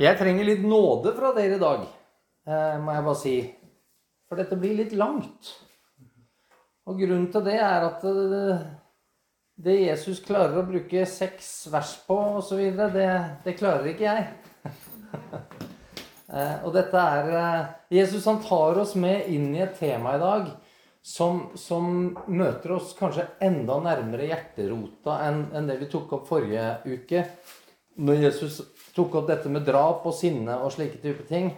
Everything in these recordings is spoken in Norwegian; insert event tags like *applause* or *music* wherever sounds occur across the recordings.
Jeg trenger litt nåde fra dere i dag, eh, må jeg bare si. For dette blir litt langt. Og grunnen til det er at det, det Jesus klarer å bruke seks vers på osv., det, det klarer ikke jeg. *laughs* Eh, og dette er eh, Jesus han tar oss med inn i et tema i dag som, som møter oss kanskje enda nærmere hjerterota enn, enn det vi tok opp forrige uke. Når Jesus tok opp dette med drap og sinne og slike type ting.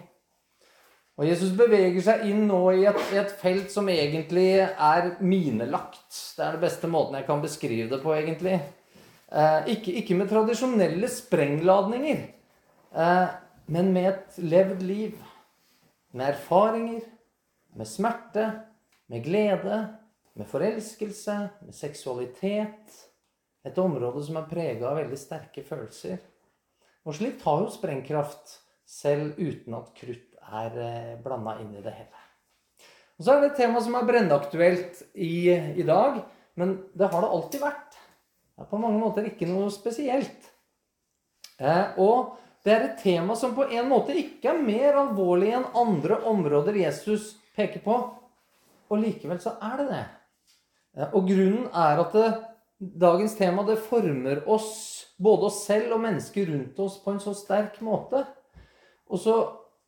Og Jesus beveger seg inn nå i et, et, felt som egentlig er minelagt. Det er den beste måten jeg kan beskrive det på, egentlig. Eh, ikke, ikke, med tradisjonelle sprengladninger, eh, men med et levd liv. Med erfaringer, med smerte, med glede, med forelskelse, med seksualitet. Et område som er prega av veldig sterke følelser. Og slikt har jo sprengkraft, selv uten at krutt er eh, blanda inn i det hele. Og Så er det et tema som er brennaktuelt i, i dag, men det har det alltid vært. Det er på mange måter ikke noe spesielt. Eh, og det er et tema som på en måte ikke er mer alvorlig enn andre områder Jesus peker på. Og likevel så er det det. Eh, og grunnen er at det, dagens tema det former oss både oss selv og mennesker rundt oss på en så sterk måte. Og så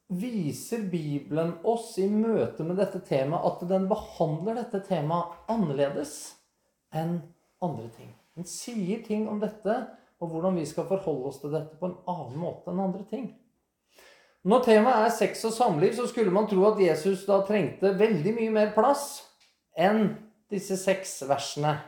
viser Bibelen oss i møte med dette temaet at den behandler dette temaet annerledes enn andre ting. Den sier ting om dette og hvordan vi skal forholde oss til dette på en annen måte enn andre ting. Når temaet er sex og samliv, så skulle man tro at Jesus da trengte veldig mye mer plass enn disse seks versene.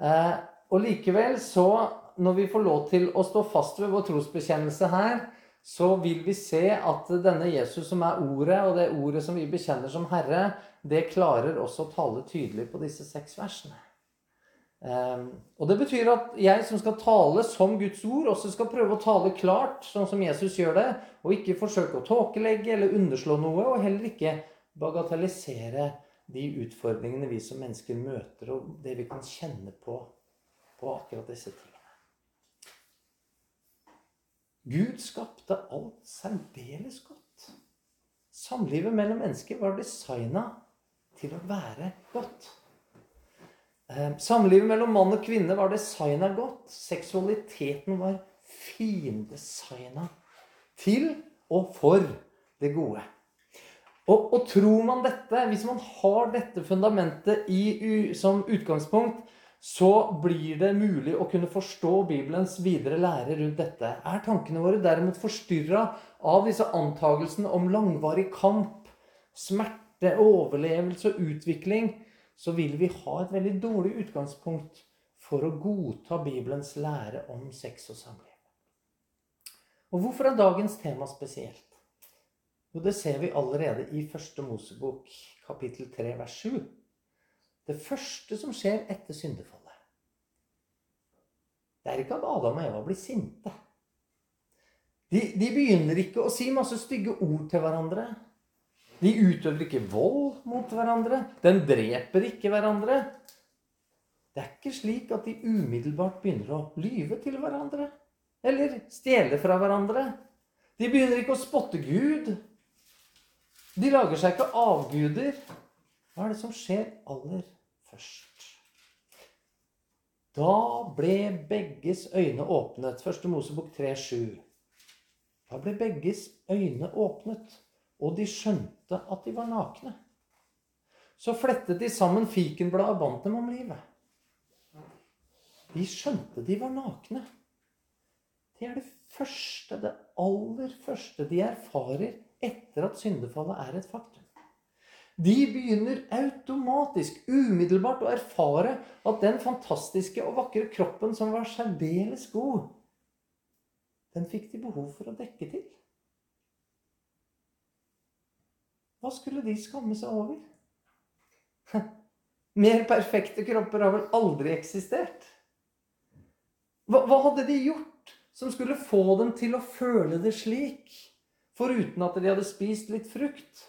Eh, og likevel så når vi får lov til å stå fast ved vår trosbekjennelse her, så vil vi se at denne Jesus som er ordet, og det ordet som vi bekjenner som Herre, det klarer også å tale tydelig på disse seks versene. Um, og Det betyr at jeg som skal tale som Guds ord, også skal prøve å tale klart, sånn som Jesus gjør det, og ikke forsøke å tåkelegge eller underslå noe, og heller ikke bagatellisere de utfordringene vi som mennesker møter, og det vi kan kjenne på på akkurat disse tingene. Gud skapte alt særdeles godt. Samlivet mellom mennesker var designa til å være godt. Eh, samlivet mellom mann og kvinne var designa godt. Seksualiteten var findesigna til og for det gode. Og, og, tror man dette, hvis man har dette fundamentet i, som utgangspunkt, så blir det mulig å kunne forstå Bibelens videre lære rundt dette. Er tankene våre derimot forstyrra av disse antagelsene om langvarig kamp, smerte, overlevelse og utvikling, så vil vi ha et veldig dårlig utgangspunkt for å godta Bibelens lære om sex og samliv. Og hvorfor er dagens tema spesielt? Jo, det ser vi allerede i første Mosebok, kapittel 3, vers 7. Det første som skjer etter syndefallet, det er ikke at Adam og Eva blir sinte. De, de, begynner ikke å si masse stygge ord til hverandre. De utøver ikke vold mot hverandre. De dreper ikke hverandre. Det er ikke slik at de umiddelbart begynner å lyve til hverandre. Eller stjele fra hverandre. De begynner ikke å spotte Gud. De lager seg ikke avguder. Hva er det som skjer aller først. Da ble begges øyne åpnet. Første Mosebok 3,7. Da ble begges øyne åpnet, og de skjønte at de var nakne. Så flettet de sammen fikenbladet og bandt dem om livet. De skjønte de var nakne. Det er det første, det aller første de erfarer etter at syndefallet er et faktum. De begynner automatisk, umiddelbart, å erfare at den fantastiske og vakre kroppen som var særdeles god, den fikk de behov for å dekke til. Hva skulle de skamme seg over? *laughs* Mer perfekte kropper har vel aldri eksistert? Hva, hva, hadde de gjort som skulle få dem til å føle det slik, foruten at de hadde spist litt frukt?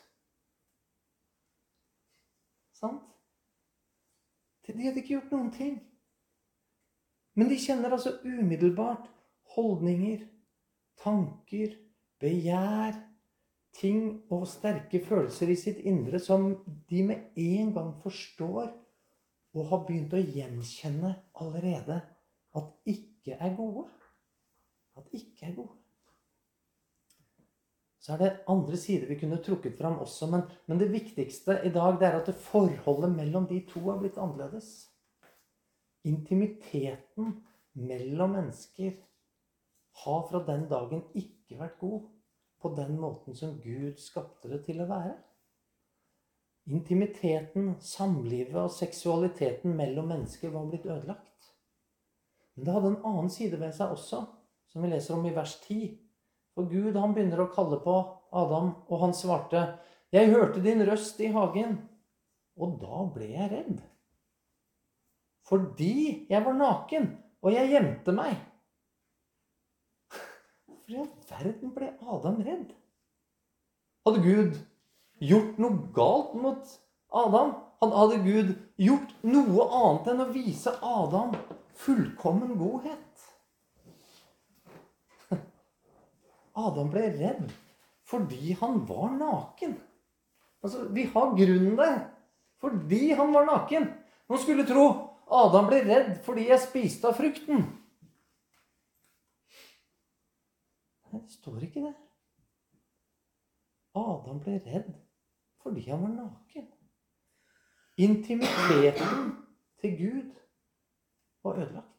Sant? De hadde ikke gjort noen ting. Men de kjenner altså umiddelbart holdninger, tanker, begjær, ting og sterke følelser i sitt indre som de med en gang forstår og har begynt å gjenkjenne allerede at ikke er gode. At ikke er gode. Så er det andre sider vi kunne trukket fram også. Men, men det viktigste i dag det er at det forholdet mellom de to har blitt annerledes. Intimiteten mellom mennesker har fra den dagen ikke vært god på den måten som Gud skapte det til å være. Intimiteten, samlivet og seksualiteten mellom mennesker var blitt ødelagt. Men det hadde en annen side ved seg også, som vi leser om i vers 10. For Gud han begynner å kalle på Adam, og han svarte, 'Jeg hørte din røst i hagen, og da ble jeg redd.' Fordi jeg var naken, og jeg gjemte meg. *laughs* Hvorfor i all verden ble Adam redd? Hadde Gud gjort noe galt mot Adam? Hadde Gud gjort noe annet enn å vise Adam fullkommen godhet? Adam ble redd fordi han var naken. Altså, Vi har grunnen der. Fordi han var naken. Man skulle tro Adam ble redd fordi jeg spiste av frukten. Nei, det står ikke det. Adam ble redd fordi han var naken. Intimiteten til Gud var ødelagt.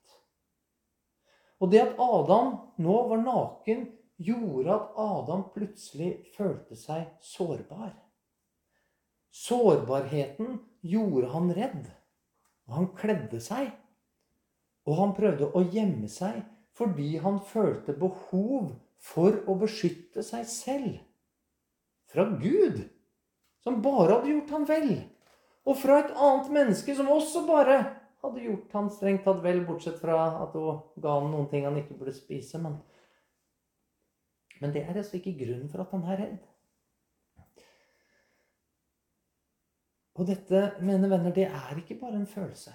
Og det at Adam nå var naken, gjorde at Adam plutselig følte seg sårbar. Sårbarheten gjorde han redd. Og han kledde seg. Og han prøvde å gjemme seg fordi han følte behov for å beskytte seg selv. Fra Gud, som bare hadde gjort han vel. Og fra et annet menneske som også bare hadde gjort han strengt tatt vel, bortsett fra at hun ga han noen ting han ikke burde spise. men men det er altså ikke grunnen for at han er redd. Og dette, mine venner, det er ikke bare en følelse.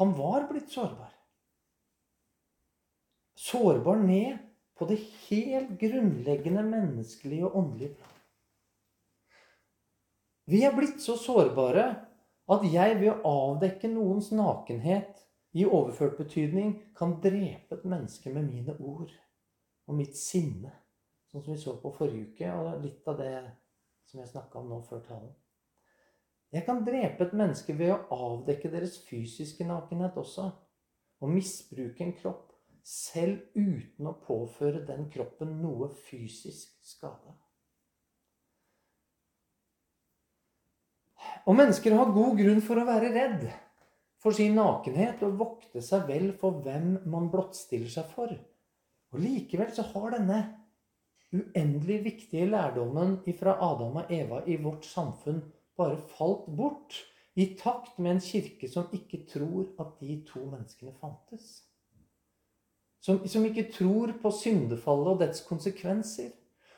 Han var blitt sårbar. Sårbar ned på det helt grunnleggende menneskelige og åndelige plan. Vi er blitt så sårbare at jeg ved å avdekke noens nakenhet i overført betydning kan drepe et menneske med mine ord og mitt sinne. Sånn som vi så på forrige uke, og litt av det som jeg snakka om nå før talen. Jeg kan drepe et menneske ved å avdekke deres fysiske nakenhet også. Og misbruke en kropp selv uten å påføre den kroppen noe fysisk skade. Og mennesker har god grunn for å være redd for sin nakenhet og vokte seg vel for hvem man blottstiller seg for. Og likevel så har denne uendelig viktige lærdommen fra Adam og Eva i vårt samfunn bare falt bort i takt med en kirke som ikke tror at de to menneskene fantes. Som, som ikke tror på syndefallet og dets konsekvenser.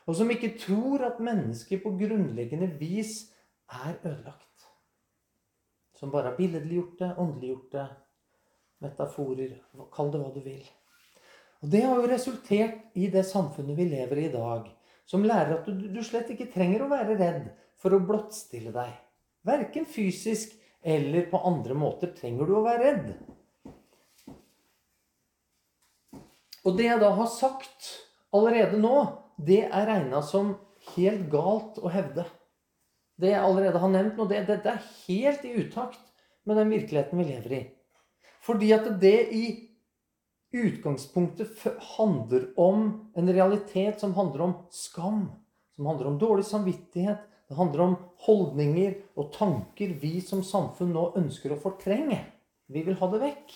Og som ikke tror at mennesker på grunnleggende vis er ødelagt. Som bare har billedliggjort det, åndeliggjort det, metaforer Kall det hva du vil. Og Det har jo resultert i det samfunnet vi lever i i dag, som lærer at du, du slett ikke trenger å være redd for å blottstille deg. Verken fysisk eller på andre måter trenger du å være redd. Og det jeg da har sagt allerede nå, det er regna som helt galt å hevde. Det jeg allerede har nevnt nå, det, dette er helt i utakt med den virkeligheten vi lever i. Fordi at det i utgangspunktet handler om en realitet som handler om skam. Som handler om dårlig samvittighet. Det handler om holdninger og tanker vi som samfunn nå ønsker å fortrenge. Vi vil ha det vekk.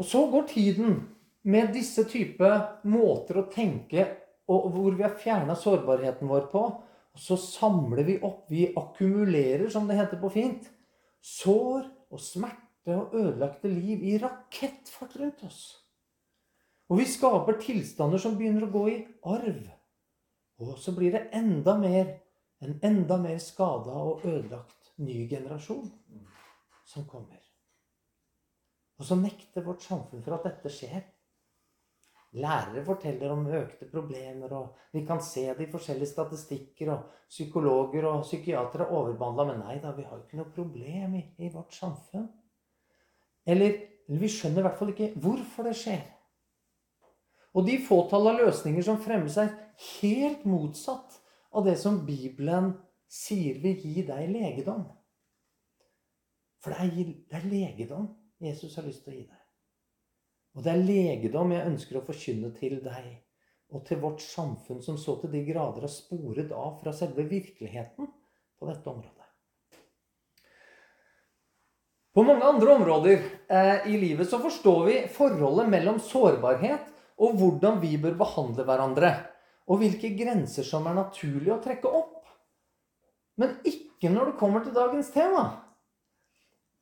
Og så går tiden med disse type måter å tenke og hvor vi har fjerna sårbarheten vår på. Og så samler vi opp. Vi akkumulerer, som det heter på fint, sår og smerte og ødelagte liv i rakettfart rundt oss. Og vi skaper tilstander som begynner å gå i arv. Og så blir det enda mer, en enda mer skada og ødelagt ny generasjon som kommer. Og så nekter vårt samfunn for at dette skjer. Lærere forteller om økte problemer, og vi kan se det i forskjellige statistikker. Og psykologer og psykiatere er overbehandla. Men nei da, vi har ikke noe problem i, i vårt samfunn. Eller, eller vi skjønner i hvert fall ikke hvorfor det skjer. Og de fåtall av løsninger som fremmes, er helt motsatt av det som Bibelen sier vil gi deg legedom. For det er, det er legedom Jesus har lyst til å gi deg. Og det er legedom jeg ønsker å forkynne til deg og til vårt samfunn, som så til de grader har sporet av fra selve virkeligheten på dette området. På mange andre områder eh, i livet så forstår vi forholdet mellom sårbarhet og hvordan vi bør behandle hverandre. Og hvilke grenser som er naturlig å trekke opp. Men ikke når det kommer til dagens tema.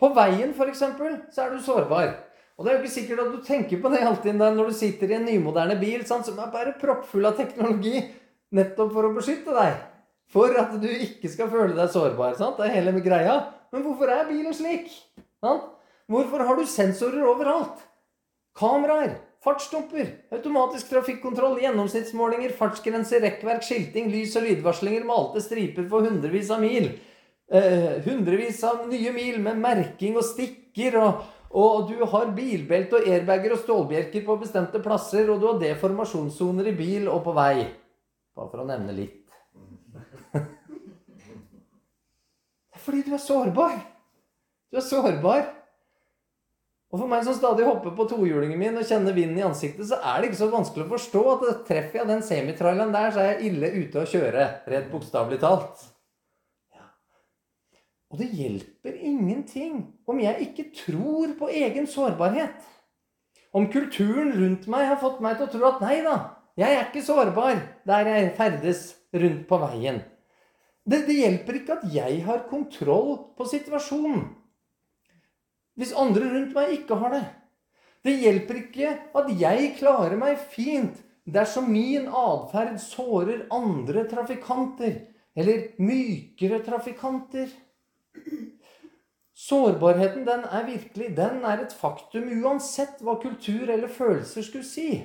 På veien, f.eks., så er du sårbar. Og det er jo ikke sikkert at du tenker på det alltid når du sitter i en nymoderne bil sant, som er bare proppfull av teknologi, nettopp for å beskytte deg. For at du ikke skal føle deg sårbar. Sant? Det er hele greia. Men hvorfor er bilen slik? Sant? Hvorfor har du sensorer overalt? Kameraer, fartsdumper, automatisk trafikkontroll, gjennomsnittsmålinger, fartsgrenser, rekkverk, skilting, lys- og lydvarslinger, malte striper for hundrevis av mil. Eh, hundrevis av nye mil med merking og stikker. Og, og du har bilbelte og airbager og stålbjelker på bestemte plasser. Og du har deformasjonssoner i bil og på vei. Bare for å nevne litt. Det er fordi du er sårbar. Du er sårbar. Og for meg som stadig hopper på tohjulingen min og kjenner vinden i ansiktet, så er det ikke så vanskelig å forstå at treffer jeg den semitraileren der, så er jeg ille ute å kjøre. Rett bokstavelig talt. Ja. Og det hjelper ingenting om jeg ikke tror på egen sårbarhet. Om kulturen rundt meg har fått meg til å tro at nei da, jeg er ikke sårbar der jeg ferdes rundt på veien. Det, det hjelper ikke at jeg har kontroll på situasjonen hvis andre rundt meg ikke har det. Det hjelper ikke at jeg klarer meg fint dersom min atferd sårer andre trafikanter eller mykere trafikanter. Sårbarheten, den er virkelig Den er et faktum uansett hva kultur eller følelser skulle si.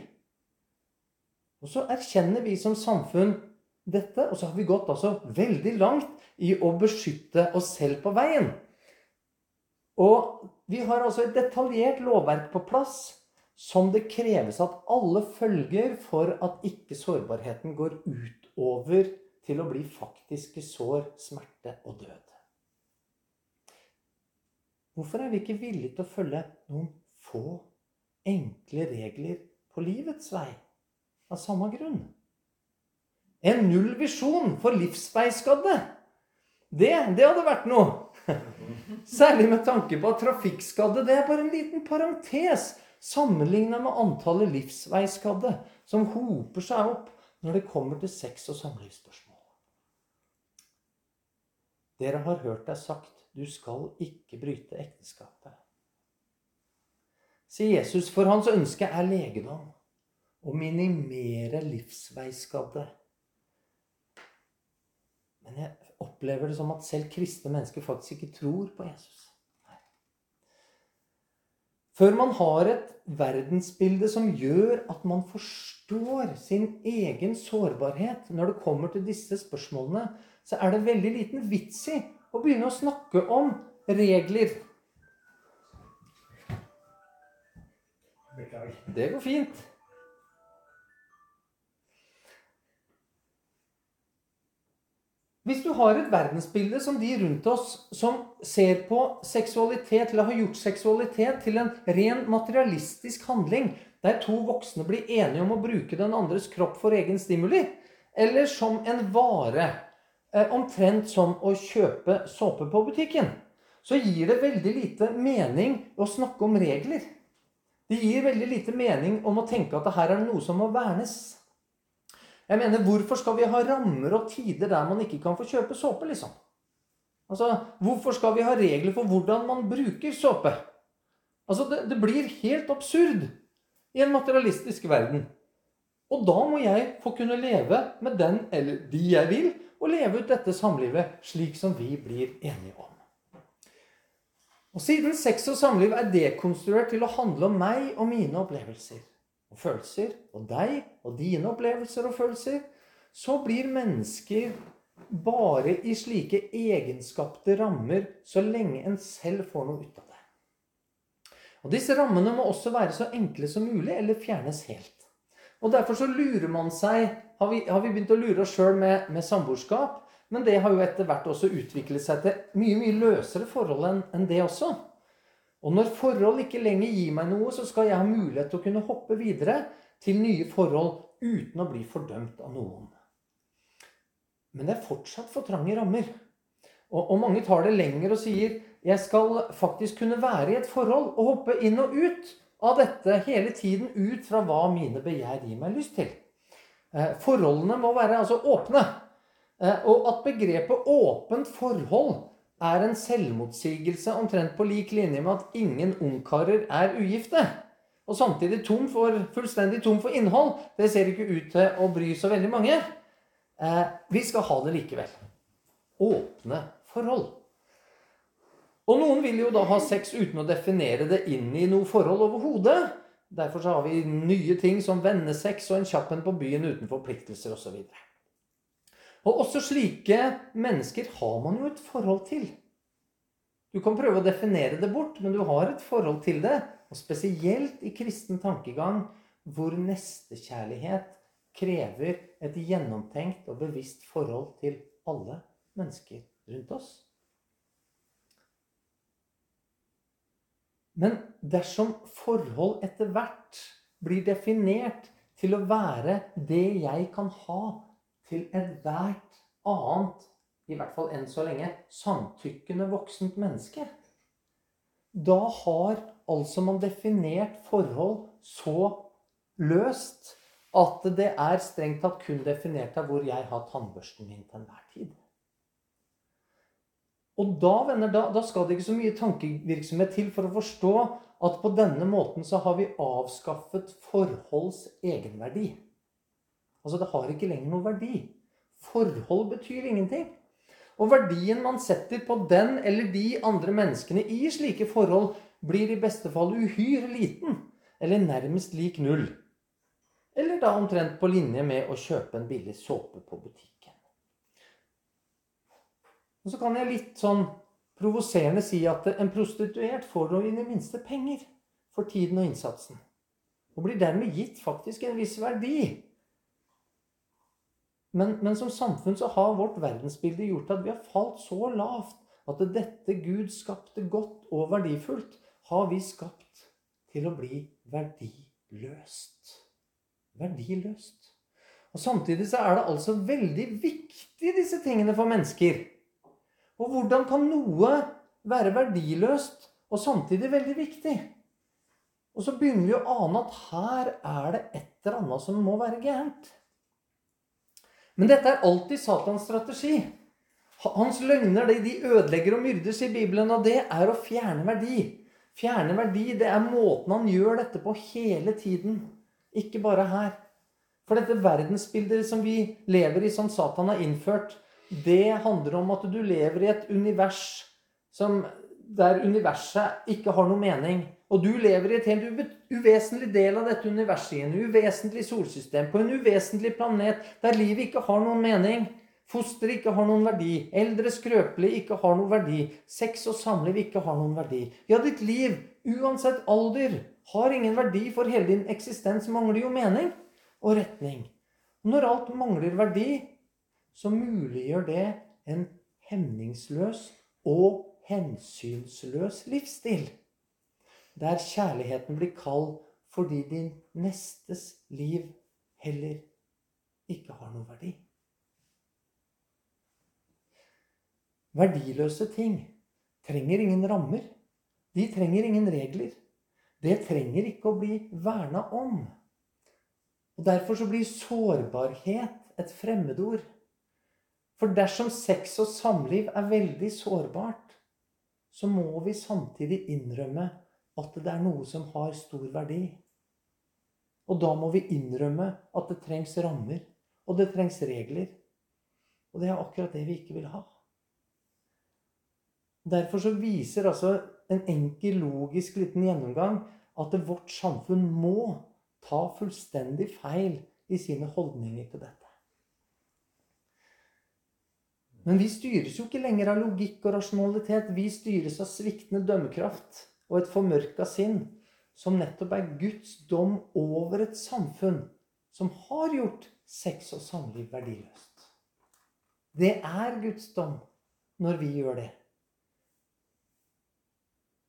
Og så erkjenner vi som samfunn dette, og så har vi gått altså veldig langt i å beskytte oss selv på veien. Og vi har altså et detaljert lovverk på plass som det kreves at alle følger for at ikke sårbarheten går utover til å bli faktiske sår, smerte og død. Hvorfor er vi ikke villige til å følge noen få enkle regler på livets vei av samme grunn? En nullvisjon for livsveiskadde, det, det hadde vært noe. *laughs* Særlig med tanke på at trafikkskadde det er bare en liten parentes sammenligna med antallet livsveiskadde som hoper seg opp når det kommer til sex- og samlivsspørsmål. Dere har hørt deg sagt du skal ikke bryte ekteskapet. Sier Jesus, for hans ønske er legedom. Å minimere livsveiskadde. Men jeg opplever det som at selv kristne mennesker faktisk ikke tror på Jesus. Før man har et verdensbilde som gjør at man forstår sin egen sårbarhet når det kommer til disse spørsmålene, så er det veldig liten vits i å begynne å snakke om regler. Det går fint. Hvis du har et verdensbilde som de rundt oss, som ser på seksualitet, eller har gjort seksualitet til en ren materialistisk handling, der to voksne blir enige om å bruke den andres kropp for egen stimuli, eller som en vare, eh, omtrent som å kjøpe såpe på butikken, så gir det veldig lite mening å snakke om regler. Det gir veldig lite mening om å tenke at det her er noe som må vernes. Jeg mener, Hvorfor skal vi ha rammer og tider der man ikke kan få kjøpe såpe? liksom? Altså, Hvorfor skal vi ha regler for hvordan man bruker såpe? Altså, det, det blir helt absurd i en materialistisk verden. Og da må jeg få kunne leve med den eller de jeg vil, og leve ut dette samlivet slik som vi blir enige om. Og Siden sex og samliv er dekonstruert til å handle om meg og mine opplevelser, og følelser, og deg og dine opplevelser og følelser, så blir mennesker bare i slike egenskapte rammer så lenge en selv får noe ut av det. Og Disse rammene må også være så enkle som mulig, eller fjernes helt. Og Derfor så lurer man seg Har vi, har vi begynt å lure oss sjøl med, med samboerskap? Men det har jo etter hvert også utviklet seg til mye mye løsere forhold enn en det også. Og når forhold ikke lenger gir meg noe, så skal jeg ha mulighet til å kunne hoppe videre til nye forhold uten å bli fordømt av noen. Men det er fortsatt for trange rammer. Og, og mange tar det lenger og sier jeg skal faktisk kunne være i et forhold og hoppe inn og ut av dette hele tiden ut fra hva mine begjær gir meg lyst til. Eh, forholdene må være altså åpne. Eh, og at begrepet 'åpent forhold' er en selvmotsigelse omtrent på lik linje med at ingen ungkarer er ugifte. Og samtidig tom for, fullstendig tom for innhold. Det ser ikke ut til å bry så veldig mange. Eh, vi skal ha det likevel. Åpne forhold. Og noen vil jo da ha sex uten å definere det inn i noe forhold overhodet. Derfor så har vi nye ting som vennesex og en kjapp en på byen uten forpliktelser osv. Og, og også slike mennesker har man jo et forhold til. Du kan prøve å definere det bort, men du har et forhold til det. Og spesielt i kristen tankegang, hvor nestekjærlighet krever et gjennomtenkt og bevisst forhold til alle mennesker rundt oss. Men dersom forhold etter hvert blir definert til å være det jeg kan ha til ethvert annet, i hvert fall enn så lenge, samtykkende voksent menneske, da har altså man definert forhold så løst at det er strengt tatt kun definert av hvor jeg har tannbørsten min til enhver tid. Og da, venner, da, da, skal det ikke så mye tankevirksomhet til for å forstå at på denne måten så har vi avskaffet forholds egenverdi. Altså, det har ikke lenger noe verdi. Forhold betyr ingenting. Og verdien man setter på den eller de andre menneskene i slike forhold, blir i beste fall uhyre liten, eller nærmest lik null. Eller da omtrent på linje med å kjøpe en billig såpe på butikken. Og så kan jeg litt sånn provoserende si at en prostituert får i det minste penger for tiden og innsatsen. Og blir dermed gitt faktisk en viss verdi. Men, men som samfunn så har vårt verdensbilde gjort at vi har falt så lavt at dette Gud skapte godt og verdifullt, har vi skapt til å bli verdiløst. Verdiløst. Og Samtidig så er det altså veldig viktig, disse tingene, for mennesker. Og hvordan kan noe være verdiløst og samtidig veldig viktig? Og så begynner vi å ane at her er det et eller annet som må være gærent. Men dette er alltid Satans strategi. Hans løgner de ødelegger og myrdes i Bibelen, og det er å fjerne verdi. Fjerne verdi, det er måten han gjør dette på hele tiden. Ikke bare her. For dette verdensbildet som vi lever i, som Satan har innført, det handler om at du lever i et univers som, der universet ikke har noe mening. Og du lever i et helt uvesentlig del av dette universet, i en uvesentlig solsystem, på en uvesentlig planet der livet ikke har noen mening. Foster ikke har noen verdi. Eldre skrøpelige ikke har noen verdi. Sex og samliv ikke har noen verdi. Ja, ditt liv, uansett alder, har ingen verdi, for hele din eksistens mangler jo mening og retning. Når alt mangler verdi, så muliggjør det en hemningsløs og hensynsløs livsstil. Der kjærligheten blir kald fordi din nestes liv heller ikke har noen verdi. Verdiløse ting trenger ingen rammer. De trenger ingen regler. Det trenger ikke å bli verna om. Og Derfor så blir sårbarhet et fremmedord. For dersom sex og samliv er veldig sårbart, så må vi samtidig innrømme at det er noe som har stor verdi. Og da må vi innrømme at det trengs rammer, og det trengs regler. Og det er akkurat det vi ikke vil ha. Derfor så viser altså en enkel, logisk liten gjennomgang at vårt samfunn må ta fullstendig feil i sine holdninger til dette. Men vi styres jo ikke lenger av logikk og rasjonalitet. Vi styres av sviktende dømmekraft og et formørka sinn, som nettopp er Guds dom over et samfunn som har gjort sex og samliv verdiløst. Det er Guds dom når vi gjør det.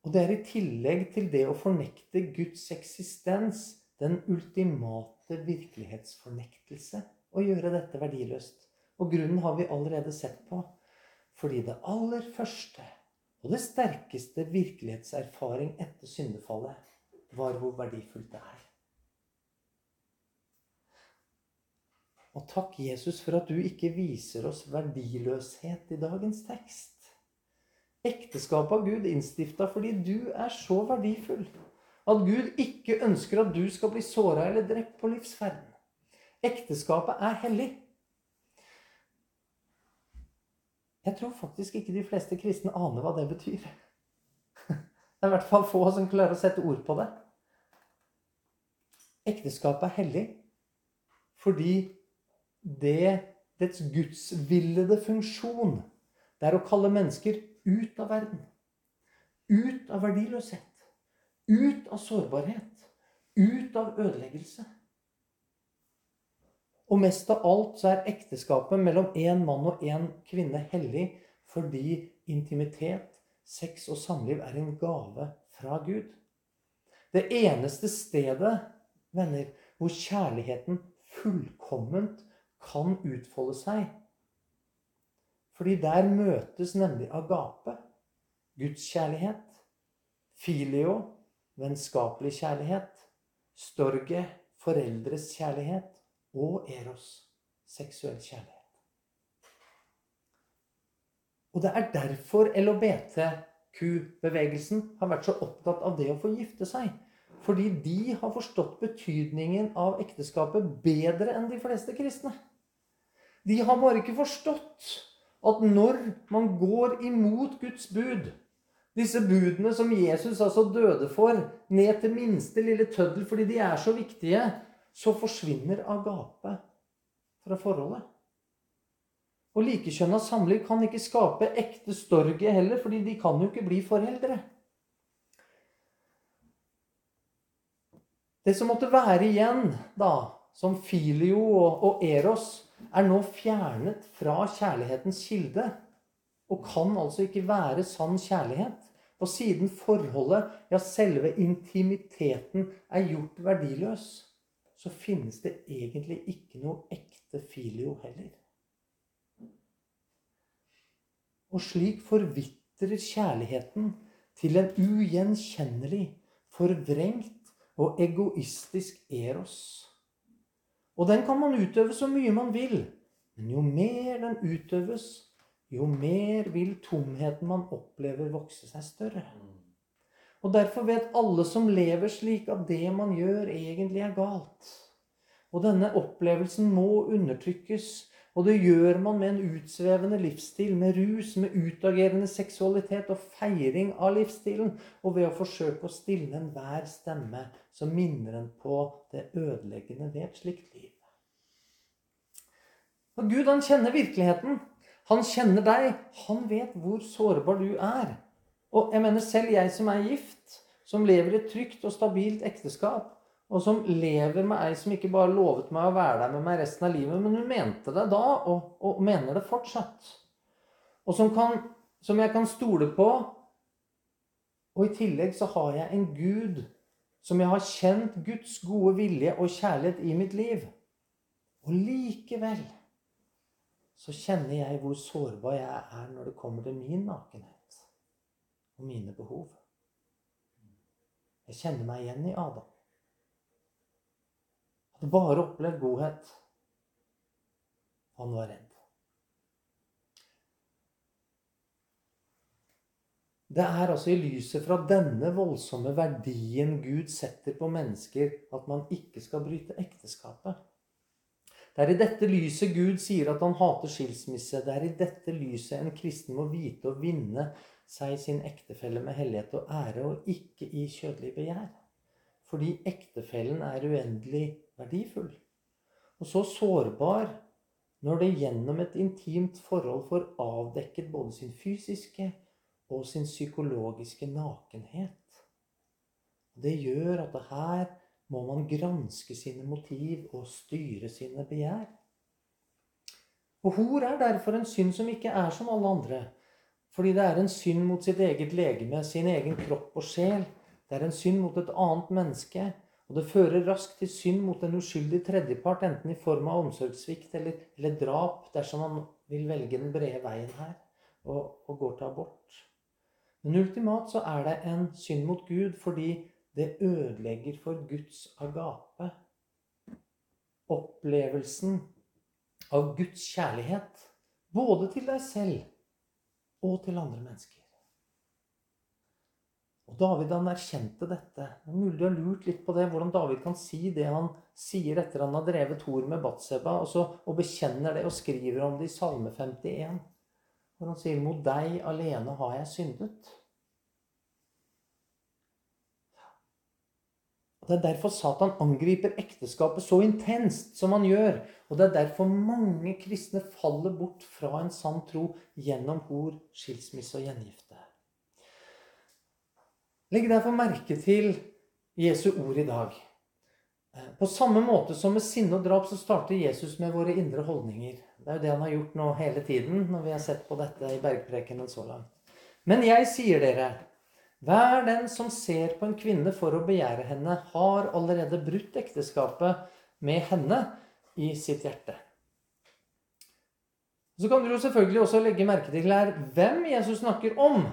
Og det er i tillegg til det å fornekte Guds eksistens den ultimate virkelighetsfornektelse å gjøre dette verdiløst. Og grunnen har vi allerede sett på. Fordi det aller første og det sterkeste virkelighetserfaring etter syndefallet var hvor verdifullt det er. Og takk, Jesus, for at du ikke viser oss verdiløshet i dagens tekst. Ekteskapet av Gud innstifta fordi du er så verdifull at Gud ikke ønsker at du skal bli såra eller drept på livsferden. Ekteskapet er hellig. Jeg tror faktisk ikke de fleste kristne aner hva det betyr. Det er i hvert fall få som klarer å sette ord på det. Ekteskapet er hellig fordi det, dets gudsvillede funksjon det er å kalle mennesker ut av verden. Ut av verdiløshet. Ut av sårbarhet. Ut av ødeleggelse. Og mest av alt så er ekteskapet mellom én mann og én kvinne hellig fordi intimitet, sex og samliv er en gave fra Gud. Det eneste stedet, venner, hvor kjærligheten fullkomment kan utfolde seg. Fordi der møtes nemlig agape, Guds kjærlighet, filio, vennskapelig kjærlighet, storge, foreldres kjærlighet, og eros, seksuell kjærlighet. Og det er derfor LHBTQ-bevegelsen har vært så opptatt av det å få gifte seg. Fordi de har forstått betydningen av ekteskapet bedre enn de fleste kristne. De har bare ikke forstått at når man går imot Guds bud disse budene som Jesus altså døde for, ned til minste lille tøddel fordi de er så viktige, så forsvinner agape fra forholdet. Og likekjønna samliv kan ikke skape ekte storge heller, fordi de kan jo ikke bli foreldre. Det som måtte være igjen, da, som filio og, eros, er nå fjernet fra kjærlighetens kilde. Og kan altså ikke være sann kjærlighet. Og siden forholdet, ja, selve intimiteten, er gjort verdiløs, så finnes det egentlig ikke noe ekte filio heller. Og slik forvitrer kjærligheten til en ugjenkjennelig, forvrengt og egoistisk eros. Og den kan man utøve så mye man vil, men jo mer den utøves, jo mer vil tomheten man opplever, vokse seg større. Og derfor vet alle som lever slik, at det man gjør, egentlig er galt. Og denne opplevelsen må undertrykkes. Og det gjør man med en utsvevende livsstil, med rus, med utagerende seksualitet og feiring av livsstilen, og ved å forsøke å stille enhver stemme som minner en på det ødeleggende ved et slikt liv. Og Gud, han kjenner virkeligheten. Han kjenner deg. Han vet hvor sårbar du er. Og jeg mener selv jeg som er gift, som lever i et trygt og stabilt ekteskap, og som lever med ei som ikke bare lovet meg å være der med meg resten av livet, men hun mente det da, og, og mener det fortsatt. Og som, kan, som jeg kan stole på. Og i tillegg så har jeg en Gud som jeg har kjent Guds gode vilje og kjærlighet i mitt liv. Og likevel så kjenner jeg hvor sårbar jeg er når det kommer til min nakenhet og mine behov. Jeg kjenner meg igjen i Adam. Hadde bare opplevd godhet. Han var redd. Det er altså i lyset fra denne voldsomme verdien Gud setter på mennesker, at man ikke skal bryte ekteskapet. Det er i dette lyset Gud sier at han hater skilsmisse. Det er i dette lyset en kristen må vite å vinne seg sin ektefelle med hellighet og ære, og ikke i kjødelig begjær. fordi ektefellen er uendelig verdifull. Og så sårbar når det gjennom et intimt forhold får avdekket både sin fysiske og sin psykologiske nakenhet. Det gjør at det her må man granske sine motiv og styre sine begjær. Og hor er derfor en synd som ikke er som alle andre. Fordi det er en synd mot sitt eget legeme, sin egen kropp og sjel. Det er en synd mot et annet menneske. Og det fører raskt til synd mot en uskyldig tredjepart, enten i form av omsorgssvikt eller, eller, drap, dersom man vil velge den brede veien her og, og går til abort. Men ultimat så er det en synd mot Gud fordi det ødelegger for Guds agape. Opplevelsen av Guds kjærlighet, både til deg selv og til andre mennesker. Og David han erkjente dette. Det er mulig du har lurt litt på det, hvordan David kan si det han sier etter han har drevet Tor med Batseba, og, så, og bekjenner det og skriver om det i Salme 51. Hvor han sier 'Mot deg alene har jeg syndet'. Og Det er derfor Satan angriper ekteskapet så intenst som han gjør. Og det er derfor mange kristne faller bort fra en sann tro gjennom hor, skilsmisse og gjengifte. Legg derfor merke til Jesu ord i dag. På samme måte som med sinne og drap så starter Jesus med våre indre holdninger. Det er jo det han har gjort nå hele tiden når vi har sett på dette i bergprekenen så langt. Men jeg sier dere hver den som ser på en kvinne for å begjære henne, har allerede brutt ekteskapet med henne i sitt hjerte. Så kan du jo selvfølgelig også legge merke til her hvem Jesus snakker om.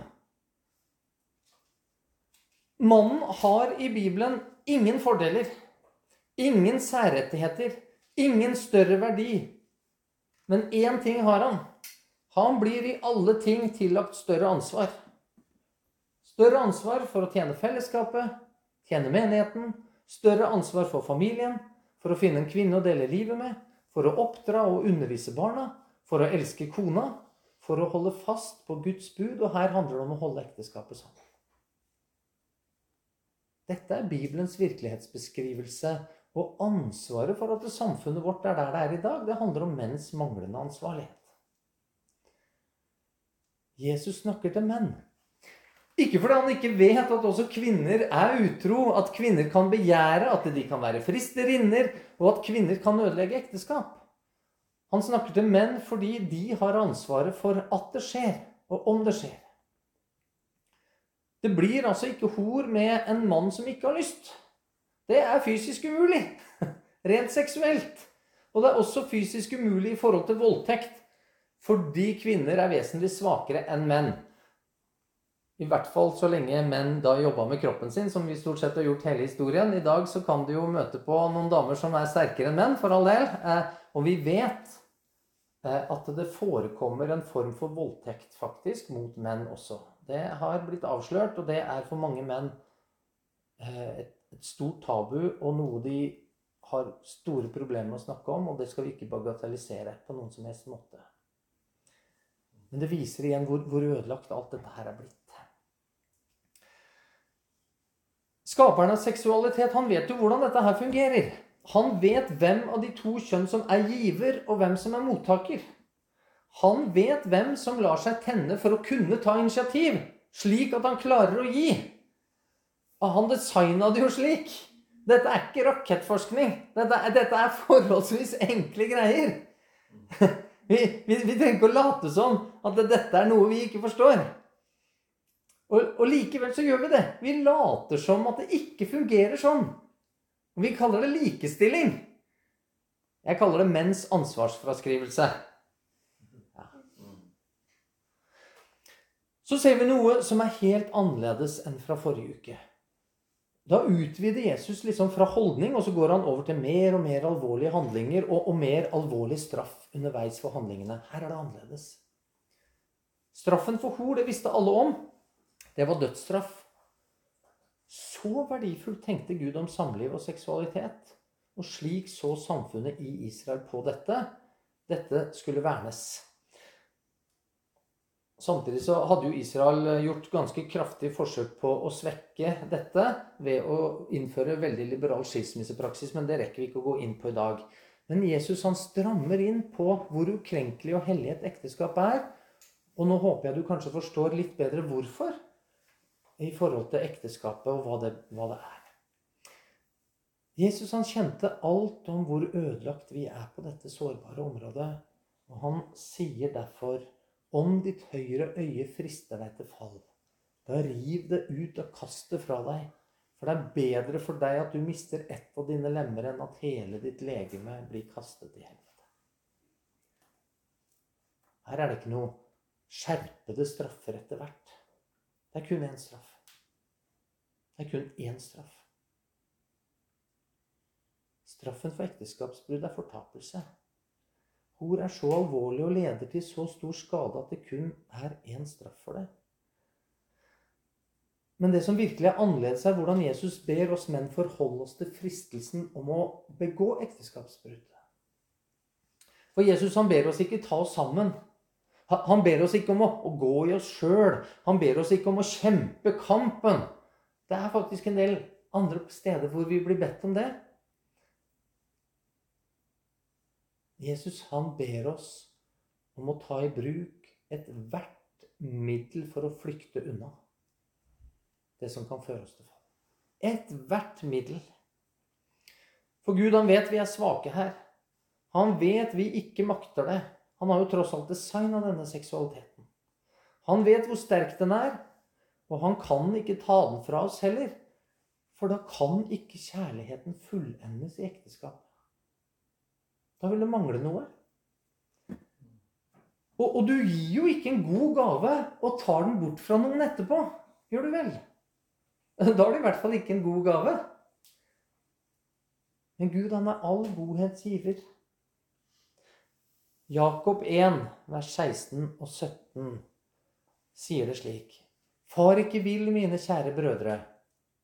Mannen har i Bibelen ingen fordeler, ingen særrettigheter, ingen større verdi. Men én ting har han. Han blir i alle ting tillagt større ansvar. Større ansvar for å tjene fellesskapet, tjene menigheten. Større ansvar for familien, for å finne en kvinne å dele livet med. For å oppdra og undervise barna. For å elske kona. For å holde fast på Guds bud. Og her handler det om å holde ekteskapet sammen. Dette er Bibelens virkelighetsbeskrivelse. Og ansvaret for at samfunnet vårt er der det er i dag, det handler om menns manglende ansvarlighet. Jesus snakker til menn. Ikke fordi han ikke vet at også kvinner er utro, at kvinner kan begjære, at de kan være fristerinner, og at kvinner kan ødelegge ekteskap. Han snakker til menn fordi de har ansvaret for at det skjer, og om det skjer. Det blir altså ikke hor med en mann som ikke har lyst. Det er fysisk umulig. *laughs* Rent seksuelt. Og det er også fysisk umulig i forhold til voldtekt. Fordi kvinner er vesentlig svakere enn menn. I hvert fall så lenge menn da jobba med kroppen sin, som vi stort sett har gjort hele historien. I dag så kan du jo møte på noen damer som er sterkere enn menn, for all del. Eh, og vi vet eh, at det forekommer en form for voldtekt faktisk mot menn også. Det har blitt avslørt, og det er for mange menn eh, et, stort tabu og noe de har store problemer med å snakke om, og det skal vi ikke bagatellisere på noen som helst måte. Men det viser igjen hvor, hvor ødelagt alt dette her er blitt. Skaperen av seksualitet han vet jo hvordan dette her fungerer. Han vet hvem av de to kjønn som er giver, og hvem som er mottaker. Han vet hvem som lar seg tenne for å kunne ta initiativ, slik at han klarer å gi. Han designa det jo slik. Dette er ikke rakettforskning. Dette er, dette er forholdsvis enkle greier. *laughs* Vi, vi, vi trenger ikke å late som at dette er noe vi ikke forstår. Og, og, likevel så gjør vi det. Vi later som at det ikke fungerer sånn. Og vi kaller det likestilling. Jeg kaller det menns ansvarsfraskrivelse. Ja. Så ser vi noe som er helt annerledes enn fra forrige uke. Da utvider Jesus liksom fra holdning, og så går han over til mer og mer alvorlige handlinger og, og mer alvorlig straff underveis for handlingene. Her er det annerledes. Straffen for hor, det visste alle om. Det var dødsstraff. Så verdifullt tenkte Gud om samliv og seksualitet. Og slik så samfunnet i Israel på dette. Dette skulle vernes. Samtidig så hadde jo Israel gjort ganske kraftig forsøk på å svekke dette ved å innføre veldig liberal skilsmissepraksis, men det rekker vi ikke å gå inn på i dag. Men Jesus han strammer inn på hvor ukrenkelig og hellig et ekteskap er. Og nå håper jeg du kanskje forstår litt bedre hvorfor i forhold til ekteskapet og hva det, hva det er. Jesus han kjente alt om hvor ødelagt vi er på dette sårbare området. Og han sier derfor om ditt høyre øye frister deg til fall, da riv det ut og kast det fra deg. For det er bedre for deg at du mister ett av dine lemmer, enn at hele ditt legeme blir kastet i helvete. Her er det ikke noe skjerpede straffer etter hvert. Det er kun én straff. Det er kun én straff. Straffen for ekteskapsbrudd er fortapelse. Hor er så alvorlig og leder til så stor skade at det kun er én straff for det. Men det som virkelig er annerledes, er hvordan Jesus ber oss menn forholde oss til fristelsen om å begå ekteskapsbrudd. For Jesus han ber oss ikke ta oss sammen. Han ber oss ikke om å, gå i oss sjøl. Han ber oss ikke om å kjempe kampen. Det er faktisk en del andre steder hvor vi blir bedt om det. Jesus han ber oss om å ta i bruk ethvert middel for å flykte unna det som kan føre oss til fall. Ethvert middel. For Gud, han vet vi er svake her. Han vet vi ikke makter det. Han har jo tross alt designa denne seksualiteten. Han vet hvor sterk den er, og han kan ikke ta den fra oss heller. For da kan ikke kjærligheten fullendes i ekteskap. Da vil det mangle noe. Og, og, du gir jo ikke en god gave og tar den bort fra noen etterpå. Gjør du vel? Da er det i hvert fall ikke en god gave. Men Gud, han er all godhets giver. Jakob 1, vers 16 og 17 sier det slik. Far ikke vil, mine kjære brødre,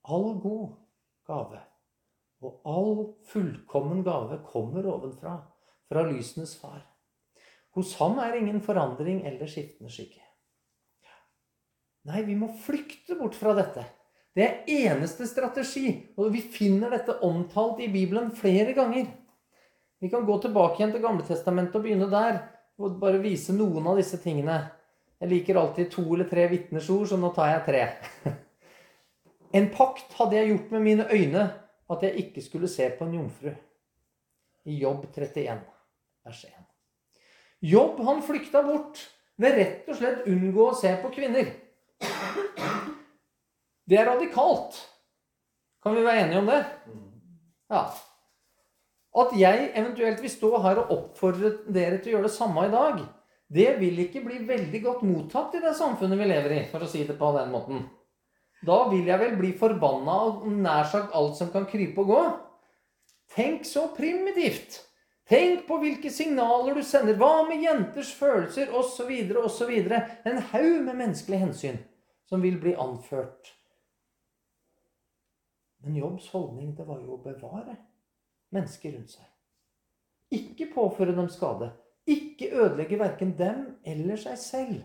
all god gave og all fullkommen gave kommer ovenfra, fra lysenes far. Hos ham er ingen forandring eller skiftende skygge. Nei, vi må flykte bort fra dette. Det er eneste strategi. Og vi finner dette omtalt i Bibelen flere ganger. Vi kan gå tilbake igjen til Gamletestamentet og begynne der. Og bare vise noen av disse tingene. Jeg liker alltid to eller tre vitners ord, så nå tar jeg tre. *laughs* En pakt hadde jeg gjort med mine øyne at jeg ikke skulle se på en jomfru. I Jobb 31, vers 1. Jobb han flykta bort ved rett og slett unngå å se på kvinner. Det er radikalt. Kan vi være enige om det? Ja. At jeg eventuelt vil stå her og oppfordre dere til å gjøre det samme i dag, det vil ikke bli veldig godt mottatt i det samfunnet vi lever i, for å si det på den måten. Da vil jeg vel bli forbanna av nær sagt alt som kan krype og gå. Tenk så primitivt! Tenk på hvilke signaler du sender. Hva med jenters følelser osv. osv. En haug med menneskelige hensyn som vil bli anført. Men Jobbs holdning det var jo å bevare mennesker rundt seg. Ikke påføre dem skade. Ikke ødelegge verken dem eller seg selv.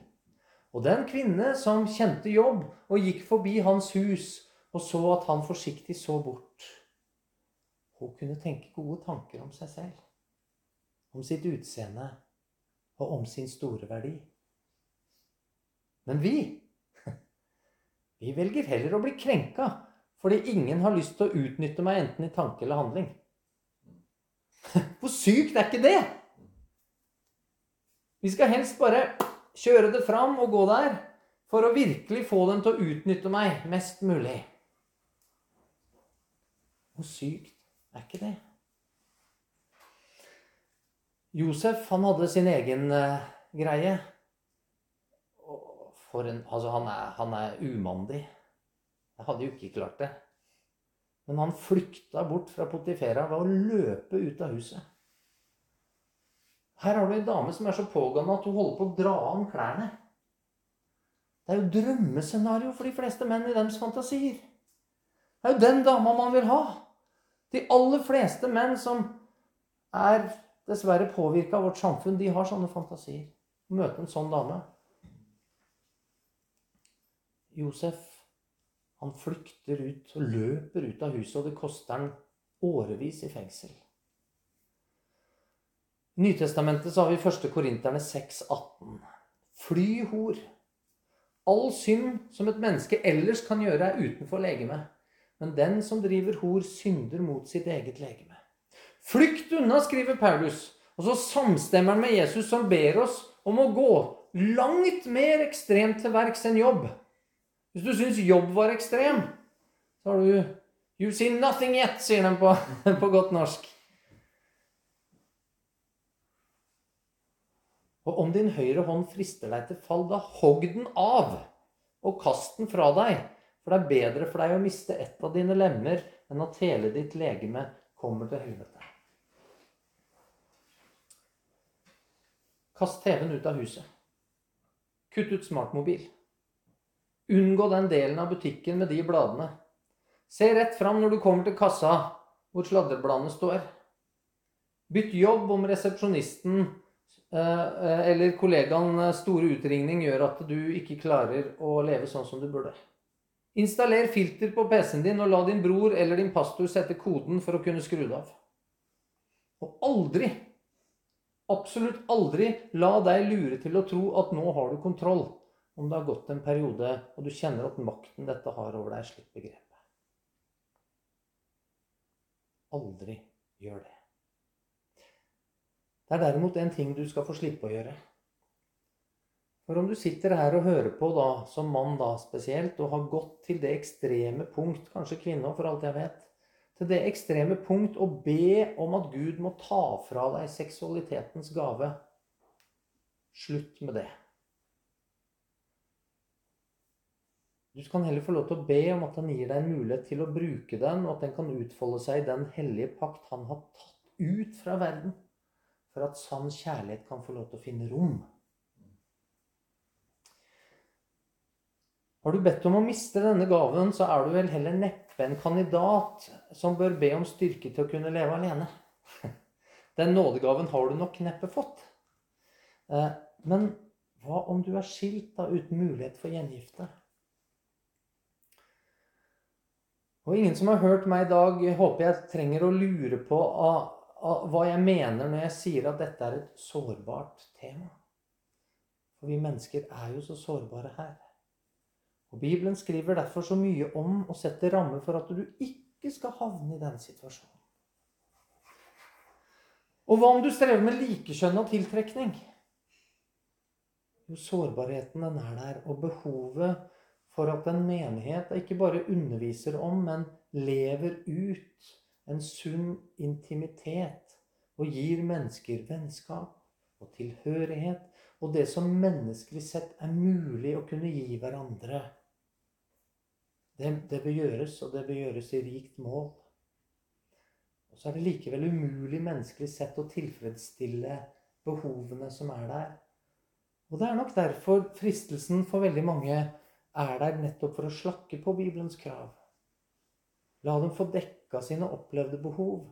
Og den kvinne som kjente jobb og gikk forbi hans hus og så at han forsiktig så bort Hun kunne tenke gode tanker om seg selv, om sitt utseende og om sin store verdi. Men vi *laughs* vi velger heller å bli krenka fordi ingen har lyst til å utnytte meg enten i tanke eller handling. *laughs* Hvor sykt er ikke det? Vi skal helst bare kjøre det fram og gå der for å virkelig få dem til å utnytte meg mest mulig. Hvor sykt er ikke det? Josef han hadde sin egen uh, greie. En, altså han, er, han er umandig. Jeg hadde jo ikke klart det. Men han flykta bort fra Potifera ved å løpe ut av huset. Her har du en dame som er så pågående at hun holder på å dra av klærne. Det er jo drømmescenario for de fleste menn i deres fantasier. Det er jo den dama man vil ha. De aller fleste menn som er dessverre påvirka av vårt samfunn, de har sånne fantasier. Å møte en sånn dame. Josef han flykter ut og løper ut av huset, og det koster han årevis i fengsel. Nytestamentet så har vi 1. Korinterne 6,18. Fly hor. All synd som et menneske ellers kan gjøre, er utenfor legemet. Men den som driver hor, synder mot sitt eget legeme. Flykt unna, skriver Paulus. Og så samstemmer han med Jesus, som ber oss om å gå langt mer ekstremt til verks enn jobb. Hvis du syns jobb var ekstrem, så har du You see nothing yet, sier de på, *laughs* på godt norsk. Og om din høyre hånd frister deg til fall, da hogg den av og kast den fra deg. For det er bedre for deg å miste ett av dine lemmer enn at hele ditt legeme kommer til helvete. Kast TV-en ut av huset. Kutt ut smartmobil. Unngå den delen av butikken med de bladene. Se rett fram når du kommer til kassa hvor sladrebladene står. Bytt jobb om resepsjonisten eller kollegaen store utringning gjør at du ikke klarer å leve sånn som du burde. Installer filter på PC-en din og la din bror eller din pastor sette koden for å kunne skru det av. Og aldri, absolutt aldri, la deg lure til å tro at nå har du kontroll om det har gått en periode og du kjenner at makten dette har over deg, slipper grepet. Aldri gjør det. Det er derimot en ting du skal få slippe å gjøre. For om du sitter her og hører på, da, som mann da spesielt, og har gått til det ekstreme punkt, kanskje kvinne for alt jeg vet, til det ekstreme punkt å be om at Gud må ta fra deg seksualitetens gave Slutt med det. Du kan heller få lov til å be om at han gir deg en mulighet til å bruke den, og at den kan utfolde seg i den hellige pakt han har tatt ut fra verden, for at sann kjærlighet kan få lov til å finne rom. Har du bedt om å miste denne gaven, så er du vel heller neppe en kandidat som bør be om styrke til å kunne leve alene. *laughs* Den nådegaven har du nok neppe fått. Eh, men hva om du er skilt da uten mulighet for gjengifte? Og ingen som har hørt meg i dag, håper jeg trenger å lure på av hva jeg mener når jeg sier at dette er et sårbart tema. For vi mennesker er jo så sårbare her. Og Bibelen skriver derfor så mye om å sette rammer for at du ikke skal havne i den situasjonen. Og hva om du strever med likekjønn og tiltrekning? Jo, sårbarheten den er der, og behovet for at en menighet ikke bare underviser om, men lever ut en sunn intimitet og gir mennesker vennskap og tilhørighet og det som menneskelig sett er mulig å kunne gi hverandre. Det, det bør gjøres, og det bør gjøres i rikt mål. Og så er det likevel umulig menneskelig sett å tilfredsstille behovene som er der. Og det er nok derfor fristelsen for veldig mange er der nettopp for å slakke på Bibelens krav. La dem få dekka sine opplevde behov.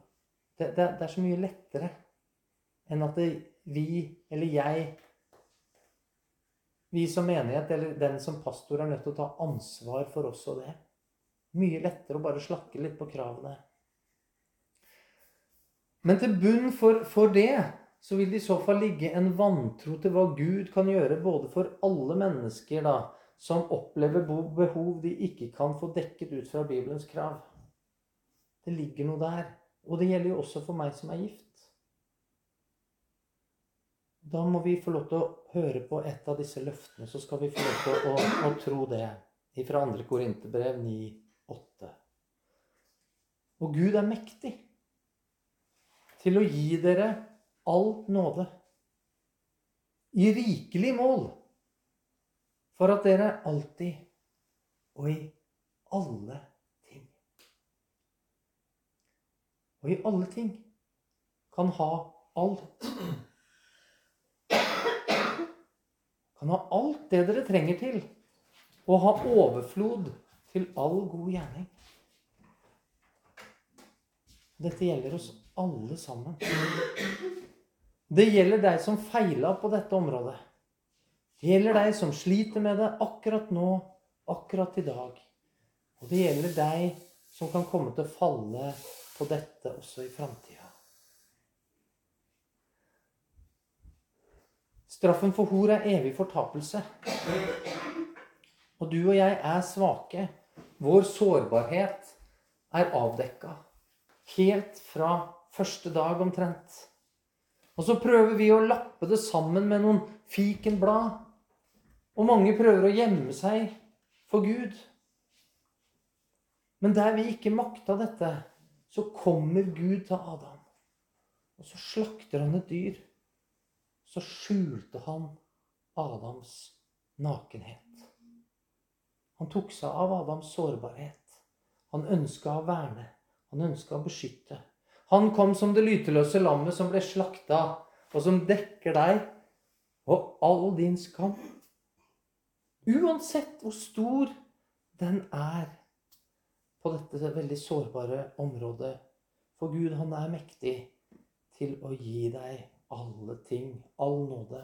Det, det, det er så mye lettere enn at det, vi eller jeg Vi som menighet eller den som pastor er nødt til å ta ansvar for oss og det. Mye lettere å bare slakke litt på kravene. Men til bunn for, for det så vil det i så fall ligge en vantro til hva Gud kan gjøre både for alle mennesker da, som opplever behov de ikke kan få dekket ut fra Bibelens krav. Det ligger noe der. Og det gjelder jo også for meg som er gift. Da må vi få lov til å høre på et av disse løftene, så skal vi få lov til å, å, å tro det. Fra 2. Korinterbrev 9,8. Og Gud er mektig til å gi dere all nåde i rikelig mål for at dere alltid og i alle ting Og i alle ting kan ha alt. Kan ha alt det dere trenger til, og ha overflod til all god gjerning. Dette gjelder oss alle sammen. Det gjelder deg som feila på dette området. Det gjelder deg som sliter med det akkurat nå, akkurat i dag. Og det gjelder deg som kan komme til å falle på dette også i framtida. Straffen for hor er evig fortapelse. Og du og jeg er svake. Vår sårbarhet er avdekka. Helt fra første dag omtrent. Og så prøver vi å lappe det sammen med noen fikenblad. Og mange prøver å gjemme seg for Gud. Men der vi ikke makta dette, så kommer Gud til Adam. Og så slakter han et dyr. Så skjulte han Adams nakenhet. Han tok seg av Adams sårbarhet. Han ønska å verne. Han ønska å beskytte. Han kom som det lyteløse lammet som ble slakta, og som dekker deg og all din skam. Uansett hvor stor den er på dette veldig sårbare området. For Gud, han er mektig til å gi deg alle ting, all nåde,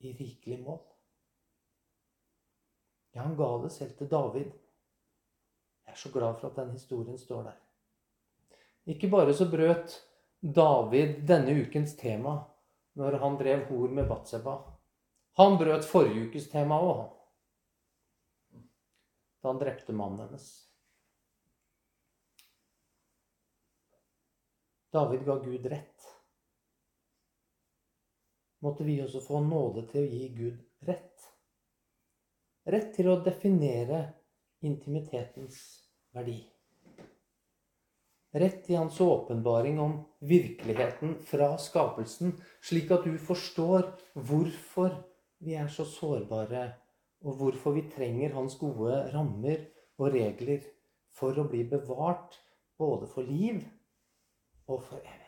i rikelig mål. Ja, han ga det selv til David. Jeg er så glad for at den historien står der. Ikke bare så brøt David denne ukens tema når han drev hor med Batseba. Han brøt forrige ukes tema òg. Da han drepte mannen hennes. David ga Gud rett. Måtte vi også få nåde til å gi Gud rett. Rett til å definere intimitetens verdi rett i hans åpenbaring om virkeligheten fra skapelsen, slik at du forstår hvorfor vi er så sårbare, og hvorfor vi trenger hans gode rammer og regler for å bli bevart både for liv og for evighet.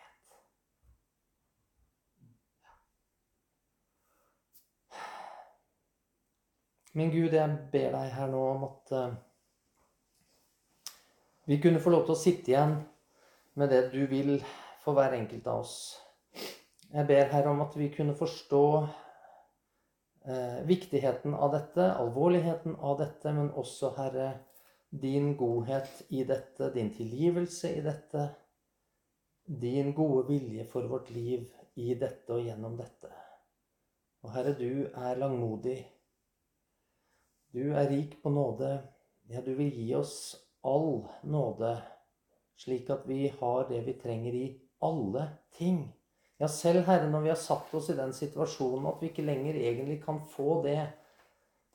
Min Gud, jeg ber deg her nå om at uh, vi kunne få lov til å sitte igjen med det du vil for hver enkelt av oss. Jeg ber Herre om at vi kunne forstå eh, viktigheten av dette, alvorligheten av dette, men også, Herre, din godhet i dette, din tilgivelse i dette, din gode vilje for vårt liv i dette og gjennom dette. Og Herre, du er langmodig. Du er rik på nåde. Ja, du vil gi oss all nåde slik at vi har det vi trenger i alle ting. Ja, selv Herre, når vi har satt oss i den situasjonen at vi ikke lenger egentlig kan få det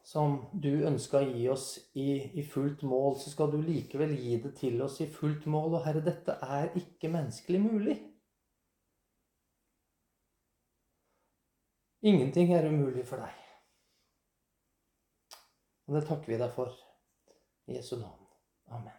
som du ønska å gi oss i, i, fullt mål, så skal du likevel gi det til oss i fullt mål. Og Herre, dette er ikke menneskelig mulig. Ingenting er umulig for deg. Og det takker vi deg for. I Jesu navn. Amen.